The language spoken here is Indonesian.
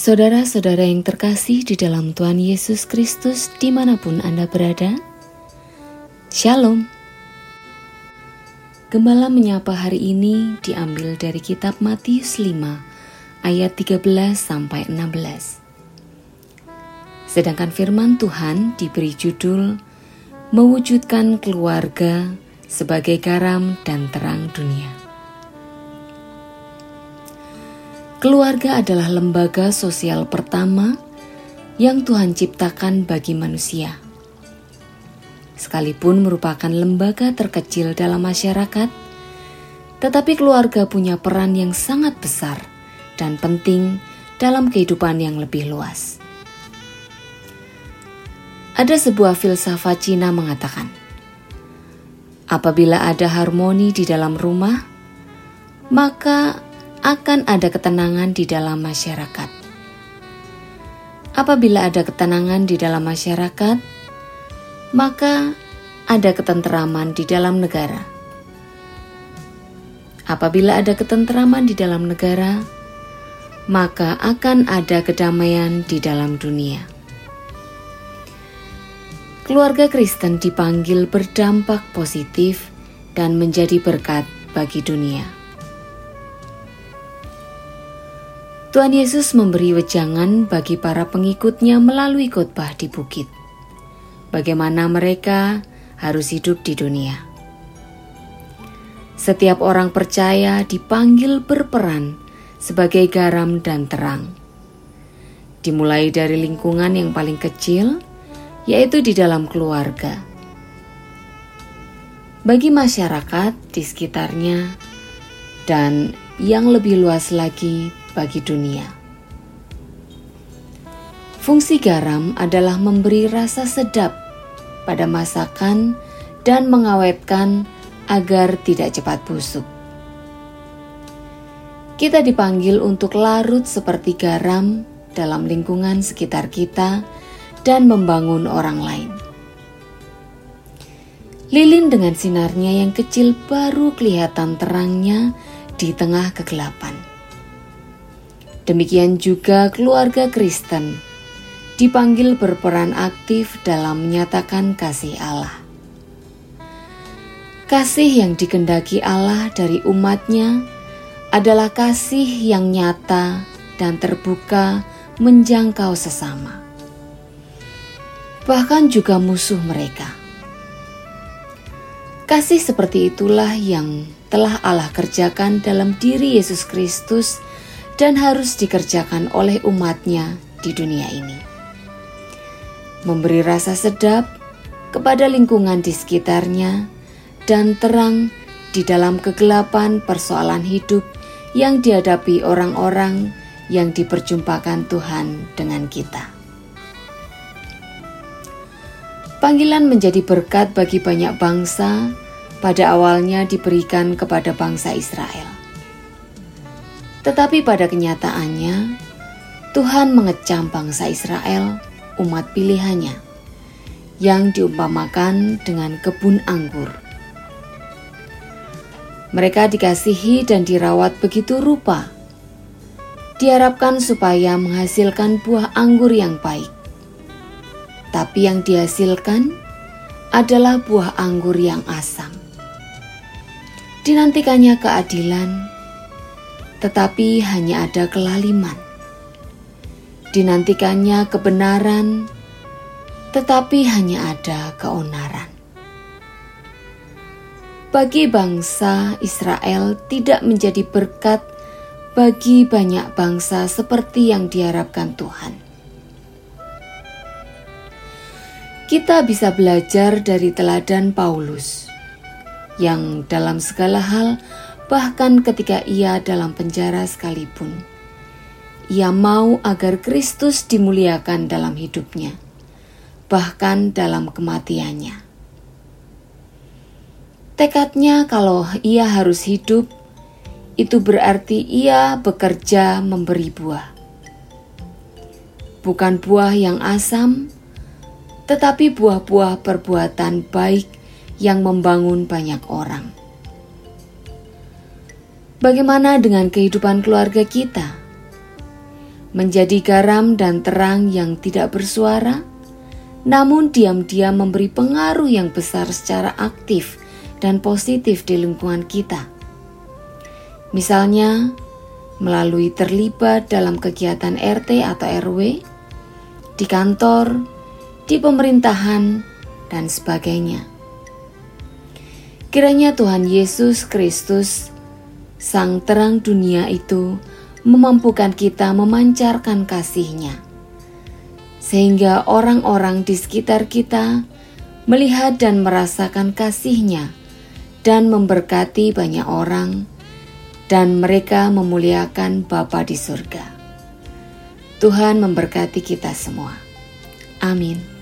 Saudara-saudara yang terkasih di dalam Tuhan Yesus Kristus di mana pun Anda berada, Shalom. Gembala menyapa hari ini diambil dari kitab Matius 5 ayat 13 sampai 16. Sedangkan firman Tuhan diberi judul Mewujudkan keluarga sebagai garam dan terang dunia. Keluarga adalah lembaga sosial pertama yang Tuhan ciptakan bagi manusia. Sekalipun merupakan lembaga terkecil dalam masyarakat, tetapi keluarga punya peran yang sangat besar dan penting dalam kehidupan yang lebih luas. Ada sebuah filsafat Cina mengatakan, apabila ada harmoni di dalam rumah, maka akan ada ketenangan di dalam masyarakat. Apabila ada ketenangan di dalam masyarakat, maka ada ketenteraman di dalam negara. Apabila ada ketenteraman di dalam negara, maka akan ada kedamaian di dalam dunia. Keluarga Kristen dipanggil berdampak positif dan menjadi berkat bagi dunia. Tuhan Yesus memberi wejangan bagi para pengikutnya melalui khotbah di bukit. Bagaimana mereka harus hidup di dunia. Setiap orang percaya dipanggil berperan sebagai garam dan terang. Dimulai dari lingkungan yang paling kecil, yaitu di dalam keluarga. Bagi masyarakat di sekitarnya, dan yang lebih luas lagi bagi dunia. Fungsi garam adalah memberi rasa sedap pada masakan dan mengawetkan agar tidak cepat busuk. Kita dipanggil untuk larut seperti garam dalam lingkungan sekitar kita dan membangun orang lain. Lilin dengan sinarnya yang kecil baru kelihatan terangnya di tengah kegelapan. Demikian juga keluarga Kristen dipanggil berperan aktif dalam menyatakan kasih Allah. Kasih yang dikendaki Allah dari umatnya adalah kasih yang nyata dan terbuka menjangkau sesama. Bahkan juga musuh mereka. Kasih seperti itulah yang telah Allah kerjakan dalam diri Yesus Kristus dan harus dikerjakan oleh umatnya di dunia ini. Memberi rasa sedap kepada lingkungan di sekitarnya dan terang di dalam kegelapan persoalan hidup yang dihadapi orang-orang yang diperjumpakan Tuhan dengan kita. Panggilan menjadi berkat bagi banyak bangsa pada awalnya diberikan kepada bangsa Israel. Tetapi pada kenyataannya, Tuhan mengecam bangsa Israel, umat pilihannya, yang diumpamakan dengan kebun anggur. Mereka dikasihi dan dirawat begitu rupa, diharapkan supaya menghasilkan buah anggur yang baik. Tapi yang dihasilkan adalah buah anggur yang asam. Dinantikannya keadilan, tetapi hanya ada kelaliman. Dinantikannya kebenaran, tetapi hanya ada keonaran. Bagi bangsa Israel tidak menjadi berkat bagi banyak bangsa seperti yang diharapkan Tuhan. Kita bisa belajar dari teladan Paulus yang dalam segala hal bahkan ketika ia dalam penjara sekalipun. Ia mau agar Kristus dimuliakan dalam hidupnya, bahkan dalam kematiannya. Tekadnya, kalau ia harus hidup, itu berarti ia bekerja memberi buah. bukan buah yang asam, tetapi buah-buah perbuatan baik yang membangun banyak orang. Bagaimana dengan kehidupan keluarga kita? Menjadi garam dan terang yang tidak bersuara, namun diam-diam memberi pengaruh yang besar secara aktif dan positif di lingkungan kita. Misalnya, melalui terlibat dalam kegiatan RT atau RW, di kantor, di pemerintahan, dan sebagainya. Kiranya Tuhan Yesus Kristus, Sang Terang Dunia itu, memampukan kita memancarkan kasih-Nya, sehingga orang-orang di sekitar kita melihat dan merasakan kasih-Nya dan memberkati banyak orang dan mereka memuliakan Bapa di surga. Tuhan memberkati kita semua. Amin.